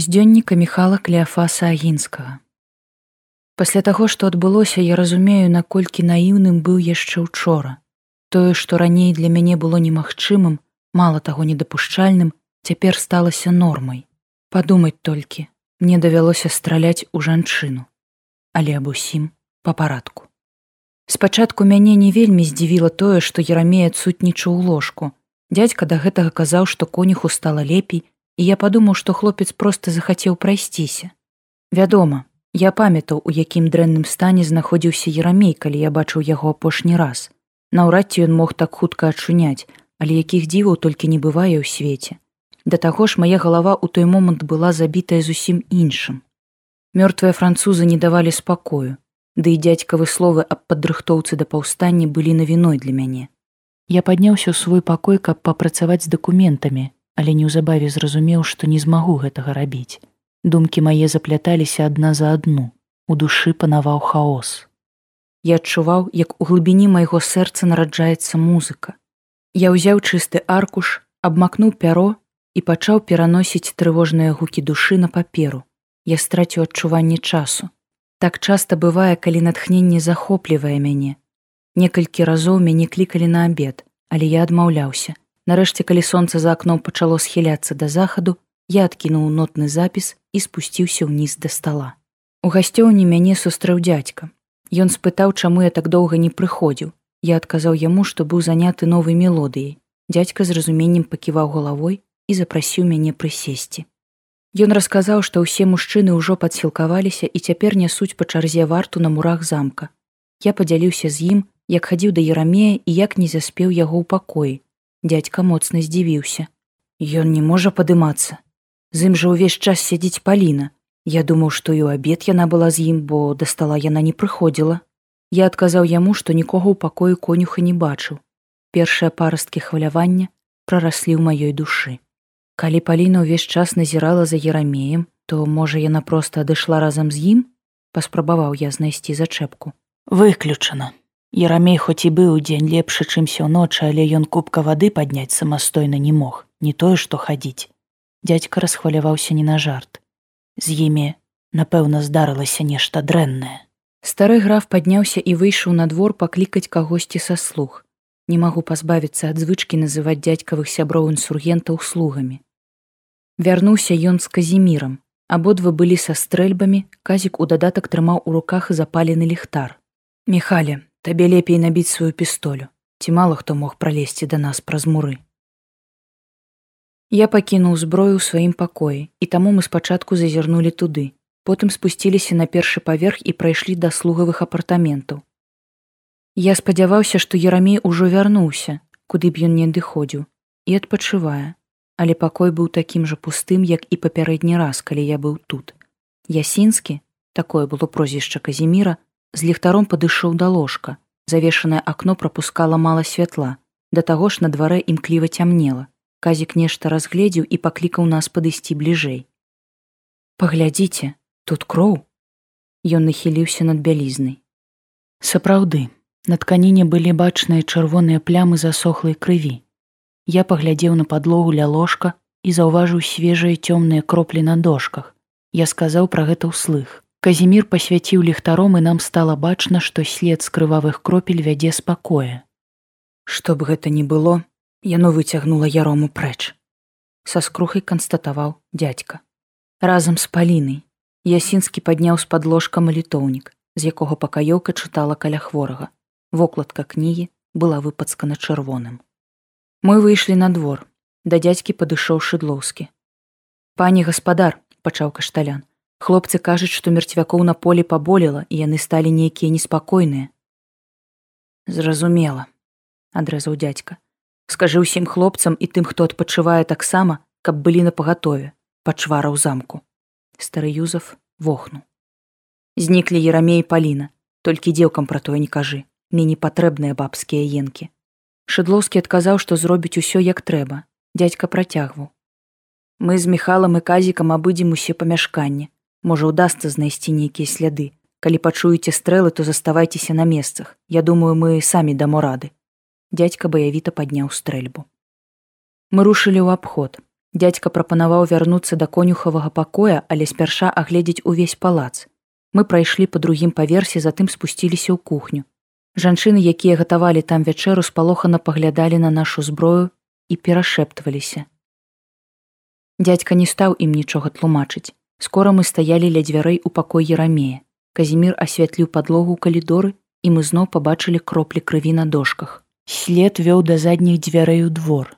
з дзённіка міхала кляфаса агінскага. Пасля таго што адбылося я разумею наколькі наіўным быў яшчэ учора. Тое што раней для мяне было немагчымым мала таго недапушчальным цяпер сталася нормай. Падумаць толькі мне давялося страляць у жанчыну але аб усім па парадку. Спачатку мяне не вельмі здзівіла тое што ерамея адсутнічаў у ложку. Дядзька да гэтага казаў што конюху стала лепей і я падумаў, што хлопец проста захацеў прайсціся. Вядома, я памятаў, у якім дрэнным стане знаходзіўся ерамей, калі я бачыў яго апошні раз. Наўрад ці ён мог так хутка адчуняць, але якіх дзіваў толькі не бывае ў свеце. Да таго ж мая галава ў той момант была забітая зусім іншым. Мёртвыя французы не давалі спакою, ды і дзядзькавы словы аб падрыхтоўцы да паўстання былі навіной для мяне. Я падняўся ў свой пакой, каб папрацаваць з дакументамі, але неўзабаве зразумеў, што не змагу гэтага рабіць. Думкі мае запляталіся адна за адну. У душы панаваў хаос. Я адчуваў, як у глыбіні майго сэрца нараджаецца музыка. Я ўзяў чысты аркуш, абмакнуў пяро і пачаў пераносіць трывожныя гукі душы на паперу. Я страціў адчуванне часу. Так часта бывае, калі натхненне захоплівае мяне. Некалькі разоў мяне клікалі на абед, але я адмаўляўся, Нарэшце, калі сонца за акном пачало схіляцца да захаду, я адкінуў нотны запіс і спусціўся ўніз да стала. У гасцёўні мяне сустрэў дзядзька. Ён спытаў, чаму я так доўга не прыходзіў. Я адказаў яму, што быў заняты новай мелодыяй. Дядзька з разуменнем паківаў галавой і запрасіў мяне прысесці. Ён расказаў, што ўсе мужчыны ўжо падсілкаваліся і цяпер нясуць па чарзе варту на мурах замка. Я падзяліўся з ім, як хадзіў да ерамея і як не заспеў яго ў пакоі, Дядька моцна здзівіўся. Ён не можа падымацца. З ім жа ўвесь час сядзіць паліна. Я думаў, што і ў абед яна была з ім, бо да стала яна не прыходзіла. Я адказаў яму, што нікога ў пакоі конюха не бачыў. Першыя парасткі хвалявання прараслі ў маёй душы. Калі паліна ўвесь час назірала за ерамеем, то можа яна проста адышла разам з ім, паспрабаваў я знайсці зачэпку. Выключана. Ярамей хоць і быў дзень лепшы, чымся ўночы, але ён кубка вады падняць самастойна не мог, не тое, што хадзіць. Дядзька расхваляваўся не на жарт. З імі, напэўна, здарылася нешта дрэннае. Стары граф падняўся і выйшаў на двор паклікаць кагосьці са слух. Не магу пазбавіцца ад звычкі называць дзядзькавых сяброў інсургентаў слугамі. Вярнуўся ён з казімірам. Абодва былі са стрэльбамі, казік у дадатак трымаў у руках запалены ліхтар. Михале, табе лепей набіць сваю пістолю ці мала хто мог пралезці да нас праз муры я пакінуў зброю ў сваім пакоі і таму мы спачатку зазірнулі туды. Потым спусціліся на першы паверх і прайшлі да слугавых апартаментаў я спадзяваўся што ерамей ужо вярнуўся куды б ён не адыходзіў і адпачывае але пакой быў такім жа пустым як і папярэдні раз калі я быў тут. Ясінскі такое было прозвішча казіміра з ліхтаром падышоў да ложка. Завешанае акно пропускала мала святла. Да таго ж на дварэ імкліва цямнела. Казік нешта разгледзеў і паклікаў нас падысці бліжэй. Паглядзіце тут кроў! Ён нахіліўся над бялізнай. Сапраўды на тканіне былі бачныя чырвоныя плямы засохлай крыві. Я паглядзеў на падлогу ля ложка і заўважыў свежыя цёмныя кроплі на дошках. Я сказаў пра гэта ўслых Казімір пасвяціў ліхтаром і нам стала бачна, што след з крывавых кропель вядзе спакое. Што б гэта ні было, яно выцягнула ярому прэч. Са скрухай канстатаваў дядзька. Разам з палінай Ясінскі падняў з-пад ложка малітоўнік, з якога пакаёўка чытала каля хворага. Вокладка кнігі была выпацкана чырвоным. Мы выйшлі на двор, да дядзькі падышоў шыдлоўскі. Пані гаспадар, пачаў кашталян, Хлопцы кажуць, што мерцвякоў на поле паболела і яны сталі нейкія неспакойныя. Зразумела, адрэзаў дядзька. Скажы ўсім хлопцам і тым, хто адпачывае таксама, каб былі на пагатове, пачвара ў замку. Стары Юзаф вохнуў. Зніклі ерамей паліна, толькі дзеўкам пра тое не кажы, мне не патрэбныя бабскія енкі. Шыдлоўскі адказаў, што зробіць усё як трэба. Дядзька працягваў. Мы з міхалам і казікам абыдзем усе памяшканні, можа удастся знайсці нейкія сляды калі пачуеце стрэлы то заставайцеся на месцах я думаю мы самі дамо рады дядька баявіта падняў стрэльбу мы рушылі ў абход Дядька прапанаваў вярнуцца да конюхавага пакоя, але спярша агледзець увесь палац. Мы прайшлі па другім паверсе, затым спусціліся ў кухню. Жанчыны, якія гатавалі там вячэру, спалохана паглядалі на нашу зброю і перашэптваліся. Дядька не стаў ім нічога тлумачыць. Скора мы стаялі ля дзвярэй у пакой ерамея. Казімір асвятліў падлогу калідоры, і мы зноў пабачылі кроплі крыві на дошках. След вёў да задніх дзвярэй у двор.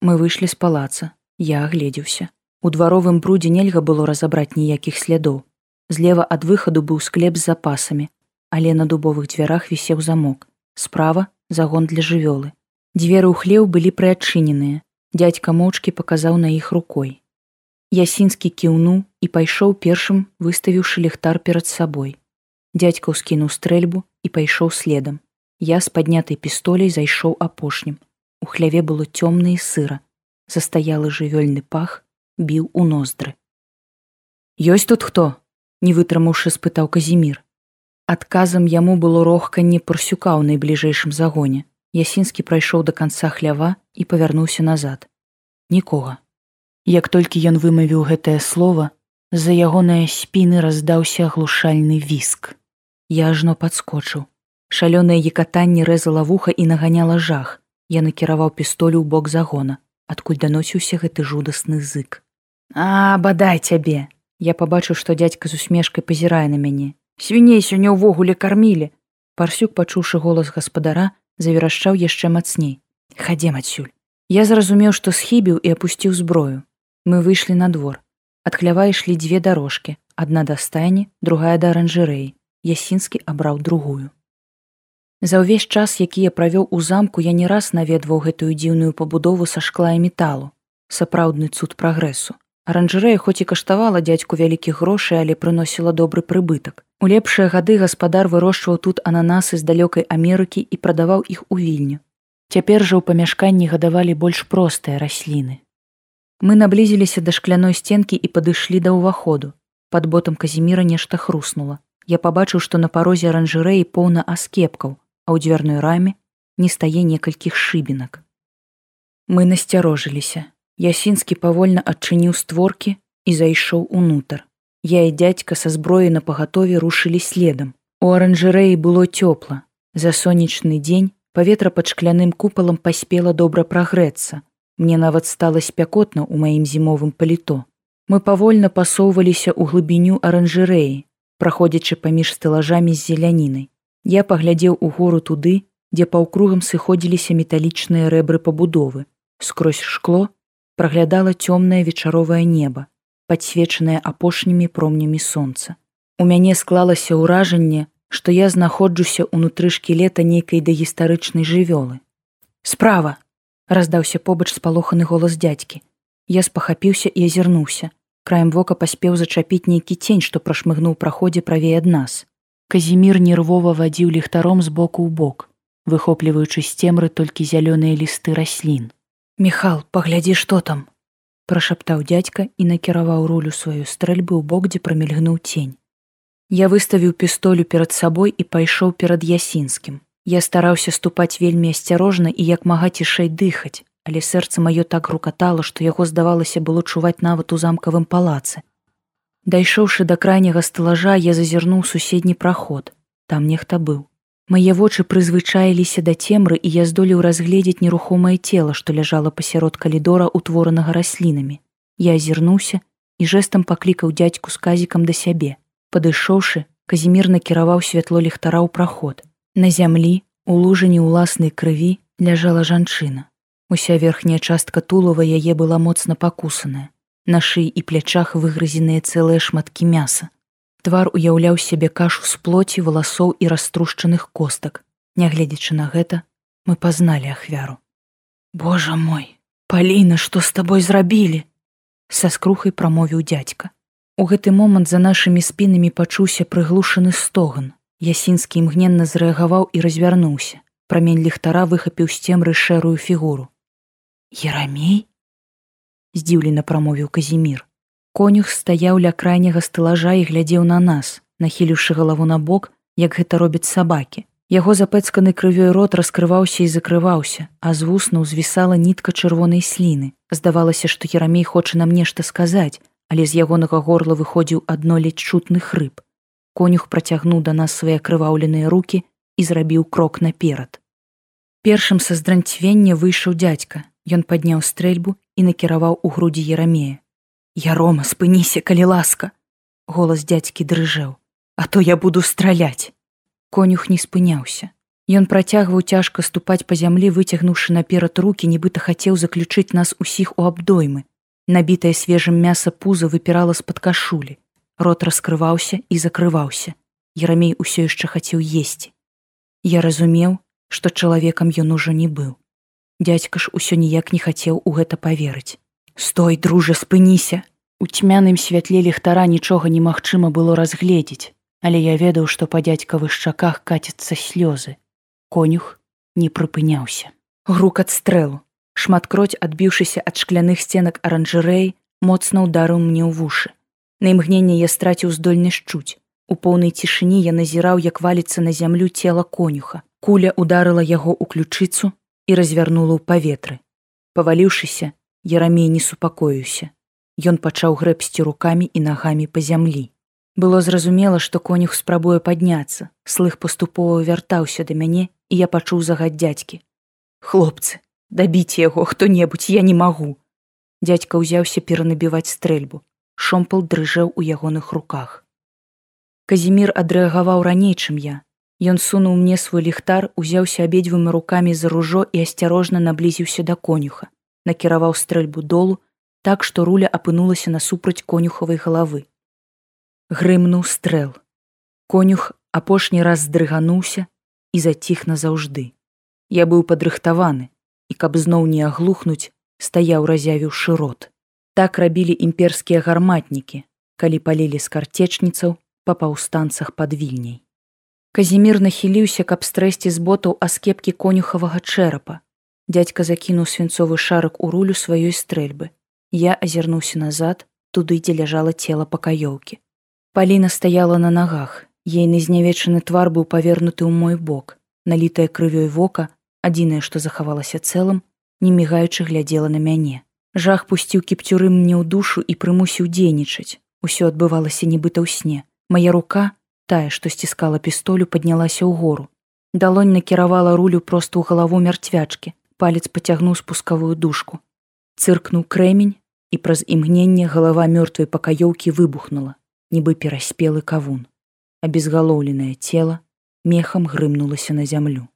Мы выйшлі з палаца. Я агледзеўся. У дваровым брудзе нельга было разабраць ніякіх слядоў. Злева ад выхаду быў склеп з запасамі, але на дубовых дзвярах вісеў замок. Справа загон для жывёлы. Дзверы ў хлеў былі прыадчыненыя. Дядька моўчкі паказаў на іх рукой. Ясінскі кіўнуў і пайшоў першым, выставіўшы ліхтар перад сабой. Дядька ўскінуў стрэльбу і пайшоў следам. Я з паднятай пістолей зайшоў апошнім. У хляве было цёмна і сыра. Застаялы жывёльны пах біў у ноздры. Ёсць тут хто? не вытрымаўшы спытаў казімір адказам яму было рохканне парсюка ў найбліжэйшым загоне ясінскі прайшоў да канца хлява і павярнуўся назад нікога як толькі ён вымавіў гэтае слово за ягоныя спіны раздаўся глушальны віск я ажно падскочыў шалёнае екатанне рэзала вуха і наганяла жах я накіраваў пістолю ў бок загона адкуль даносіўся гэты жудасны зык а бадай цябе Я пабачыў, што дядька з усмешкай пазірае на мяне. Свіней сёння ўвогуле кармілі. Парсюк, пачуўшы голас гаспадара, заверашчаў яшчэ мацней. Хадзем адсюль. Я зразумеў, што схібіў і апусціў зброю. Мы выйшлі на двор. Ад хлява ішлі дзве дарожкі, адна да стайні, другая да аранжырэі. Ясінскі абраў другую. За ўвесь час, які я правёў у замку, я не раз наведваў гэтую дзіўную пабудову са шкла і металу, сапраўдны цуд прагрэсу. Аранжарэя хоць і каштавала дзядзьку вялікіх грошай, але прыносіла добры прыбытак. У лепшыя гады гаспадар вырошчваў тут ананасы з далёкай Амерыкі і прадаваў іх у вільню. Цяпер жа ў памяшканні гадавалі больш простыя расліны. Мы наблізіліся да шкляной сценкі і падышлі да ўваходу. Пад ботам казіміра нешта хруснула. Я пабачыў, што на парозе аранжарэі поўна аскепкаў, а ў дзвярной раме не стае некалькіх шыбінак. Мы насцярожыліся. Ясінскі павольна адчыніў створкі і зайшоў унутр. Я і дядька са зброі на пагатове рушылі следам. У аранжарэі было цёпла. За сонечны дзень паветра пад шкляным купалам паспела добра прагрэцца. Мне нават стала спякотна ў маім зімовым паліто. Мы павольна пасоўваліся ў глыбіню аранжарэі, праходзячы паміж стэлажамі з зелянінай. Я паглядзеў у гору туды, дзе паўкругам сыходзіліся металічныя рэбры пабудовы. Скрозь шкло праглядала цёмнае вечаровае неба, падсвечанае апошнімі промнямі сонца. У мяне склалася ўражанне, што я знаходжуся ўнутры шкілета нейкай дагістарычнай жывёлы. Справа! Раздаўся побач спалоханы голас дзядзькі. Я спахапіўся і азірнуўся. Краем вока паспеў зачапіць нейкі цень, што прашмыгнуў праходзе правей ад нас. Казімір нервова вадзіў ліхтаром з боку ў бок, выхопліваючы з цемры толькі зялёныя лісты раслін. Михал, паглядзі, што там, прашаптаў дзядзька і накіраваў рулю сваю стрэльбы ў бок, дзе прамільгнуў цень. Я выставіў пістолю перад сабой і пайшоў перад ясінскім. Я стараўся ступаць вельмі асцярожна і як мага цішэй дыхаць, але сэрца маё так рукатала, што яго здавалася было чуваць нават у замкавым палацы. Дайшоўшы да крайняга стэлажа, я зазірнуў суседні праход. Там нехта быў. Мае вочы прызвычаіліся да цемры і я здолеў разгледзець нерухомае цела, што ляжала пасярод калідора утворанага раслінамі. Я азірнуўся і жэсам паклікаў дзядзьку з казікам да сябе. Падышоўшы, казімір накіраваў святло ліхтара ў праход. На зямлі, у лужані ўласнай крыві ляжала жанчына. Уся верхняя частка тулава яе была моцна пакусаная. На шыі і плячах выгрызеныя цэлыя шматкі мяса. Твар уяўляў сябе кашу з плоці валасоў і раструшчаных костак. Нягледзячы на гэта, мы пазналі ахвяру. Божа мой, паліна, што з табой зрабілі! Са скрухай прамовіў дзядзька. У гэты момант за нашымі спінамі пачуўся прыглушаны стоган. Ясінскі імгненна зрэагаваў і развярнуўся. Прамень ліхтара выхапіў з цемры шэрую фігуру. Ерамей? здзіўлена прамовіў казімір. Конюх стаяў ля крайняга стылажа і глядзеў на нас, нахіліўшы галаву на бок, як гэта робяць сабакі. Яго запэцканы крывёй рот раскрываўся і закрываўся, а з вуснаў звісала нітка чырвонай сліны. Здавалася, што Ерамей хоча нам нешта сказаць, але з ягонага горла выходзіў адно ледь чутны хрып. Конюх працягнуў да нас свае крываўленыя руки і зрабіў крок наперад. Першым са здранцвення выйшаў дзядзька. Ён падняў стрэльбу і накіраваў у грудзі Ерамея. Ярома, спыніся, калі ласка. Голас дзядзькі дрыжэў, А то я буду страляць конюх не спыняўся Ён працягваў цяжка ступаць па зямлі выцягнуўшы наперад руки нібыта хацеў заключыць нас усіх у абдоймы набітае свежым мяса пуза выпірала з-пад кашулі рот раскрываўся і закрываўся Ерамей усё яшчэ хацеў есці Я разумеў што чалавекам ён ужо не быў дядзька ж усё ніяк не хацеў у гэта поверыць стой дружа спыніся у цьмяным святле ліхтара нічога немагчыма было разгледзець але я ведаў, што па дзядзькавых шчаках каціцца слёзы. Конюх не прыпыняўся. Грук ад стрэлу. Шматкроць адбіўшыся ад шкляных сценак аранжырэй, моцна ўдарыў мне ў вушы. На імгненне я страціў здольнасць чуць. У поўнай цішыні я назіраў, як валіцца на зямлю цела конюха. Куля ударыла яго ў ключыцу і развярнула ў паветры. Паваліўшыся, Ярамей не супакоіўся. Ён пачаў грэбсці рукамі і нагамі па зямлі. Было зразумела, што конюх спрабуе падняцца. Слых паступова вяртаўся да мяне і я пачуў загад дзядзькі. Хлопцы, дабіце яго хто-небудзь я не магу. Дядзька ўзяўся перанабіваць стрэльбу. Шомпал дрыжэў у ягоных руках. Казімир адрэагаваў раней, чым я. Ён сунуў мне свой ліхтар, узяўся абедзвымі рукамі за ружо і асцярожна наблізіўся да конюха, накіраваў стрэльбу долу, так што руля апынулася насупраць конюхавай галавы грымнуў стрэл. Конюх апошні раз здрыгануўся і заціх назаўжды. Я быў падрыхтаваны і каб зноў не аглухнуць, стаяў разявіўшы рот. Так рабілі імперскія гарматнікі, калі палілі з карцечніцаў па паўстанцах пад вільняй. Казімир нахіліўся, каб стрэсці з ботаў аскепкі конюхавага чэрапа. Дядзька закінуў свінцовы шарык у рулю сваёй стрэльбы. Я азірнуўся назад, туды, дзе ляжала цела пакаёўкі. Паліна стаяла на нагах. Ейны знявечаны твар быў павернуты ў мой бок. Налітае крывёй вока, адзінае, што захавалася цэлым, не мігаючы глядзела на мяне. Жах пусціў кіпцюры мне ў душу і прымусіў дзейнічаць. Усё адбывалася нібыта ў сне. Мая рука, тая, што сціскала пістолю, паднялася ў гору. Далонь накіравала рулю проста ў галаву мярцвячкі. Палец пацягнуў спускавую дужку. Цыркнуў крэмень, і праз імгненне галава мёртвай пакаёўкі выбухнула нібы пераспелы кавун. Абезгалоўленае цела мехам грымнулася на зямлю.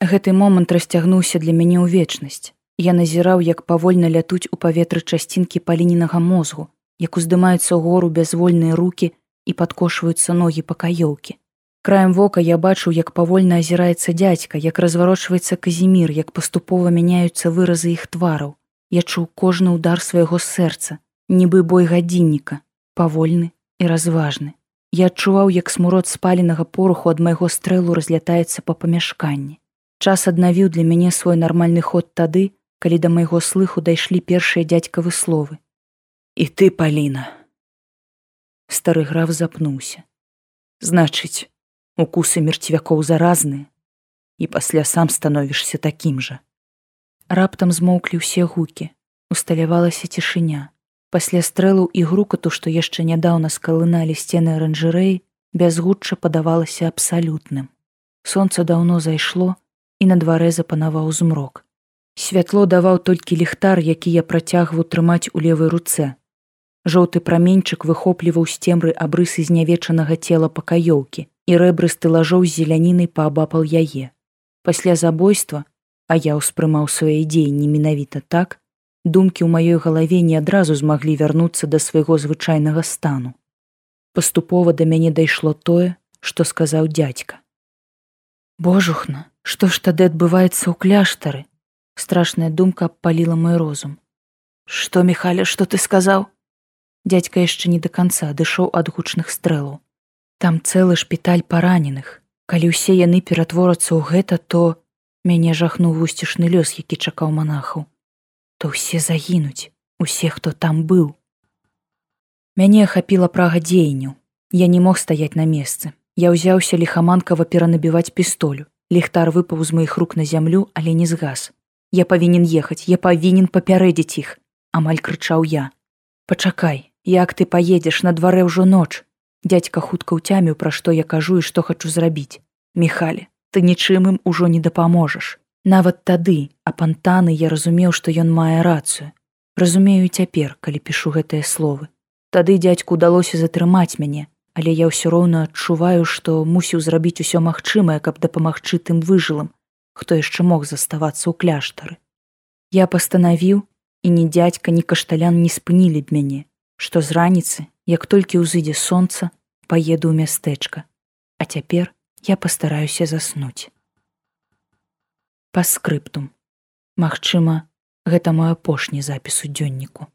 Гэты момант расцягнуўся для мяне ў вечнасць. Я назіраў, як павольна лятуць у паветры часцінкі паліненага мозгу, як уздымаюцца гору бязвольныя руки і падкошваюцца ногі пакаёўкі. Краем вока я бачыў, як павольна азіраецца дзядзька, як разварочваецца казімир, як паступова мяняюцца выразы іх твараў. Я чуў кожны удар свайго сэрца, нібы бой гадзінніка, павольны і разважны. Я адчуваў, як смурод спаленага поруху ад майго стрэлу разлятаецца па памяшканні. Час аднавіў для мяне свой нармальны ход тады, калі да майго слыху дайшлі першыя дзядзькавы словы. І ты, Паліна. Стары граф запнуўся. Значыць, укусы мерцвякоў заразныя, і пасля сам становішся такім жа. Раптам змоўклі ўсе гукі, усталявалася цішыня. Пасля стрэлу і грукату, што яшчэ нядаўна скалыналі сцены аранжырэй, бязгучча падавалася абсалютным. Сонца даўно зайшло і на дварэ запанаваў змрок. Святло даваў толькі ліхтар, які я працягваў трымаць у левой руцэ. Жоўты праменьчык выхопліваў з цемры абрысы знявечанага цела пакаёўкі і рэбрысты лажоў з зелянінай паабапал яе. Пасля забойства, а я ўспрымаў свае дзеянні менавіта так, думкі ў маёй галаве не адразу змаглі вярнуцца да свайго звычайнага стану. Паступова да мяне дайшло тое, што сказаў дядзька. Божухна, што ж тады адбываецца ў кляштары? Страшная думка абпаліла мой розум. Што міхаля, што ты сказаў? Дядзька яшчэ не да канца адышоў ад гучных стрэлаў. Там цэлы шпіталь параненых. Калі ўсе яны ператворацца ў гэта, то мяне жахнуў вусцішны лёс, які чакаў манахаў то ўсе загінуць усе хто там быў мяне ахапіла прага дзеянню я не мог стаять на месцы Я ўзяўся ліхаманкава перанабіваць пістолю. Ліхтар выпаў з маіх рук на зямлю, але не згас. Я павінен ехаць, я павінен папярэдзіць іх, амаль крычаў я. Пачакай, як ты паедзеш на дварэ ўжо ноч. Дядька хутка ўцяміў, пра што я кажу і што хачу зрабіць. Міхалі, ты нічым ім ужо не дапаможаш. Нават тады, а пантаны я разумеў, што ён мае рацыю. Разумею цяпер, калі пішу гэтыя словы. Тады дзядзьку ўдалося затрымаць мяне, але я ўсё роўна адчуваю, што мусіў зрабіць усё магчымае, каб дапамагчы тым выжылым, хто яшчэ мог заставацца ў кляштары. Я пастанавіў і ні дзядзька, ні кашталян не спынілі б мяне, што з раніцы, як толькі ўзыдзе сонца, паеду ў мястэчка, А цяпер я пастараюся заснуць. Па скрыптум. Магчыма, гэта мой апошні запіс у дзённіку.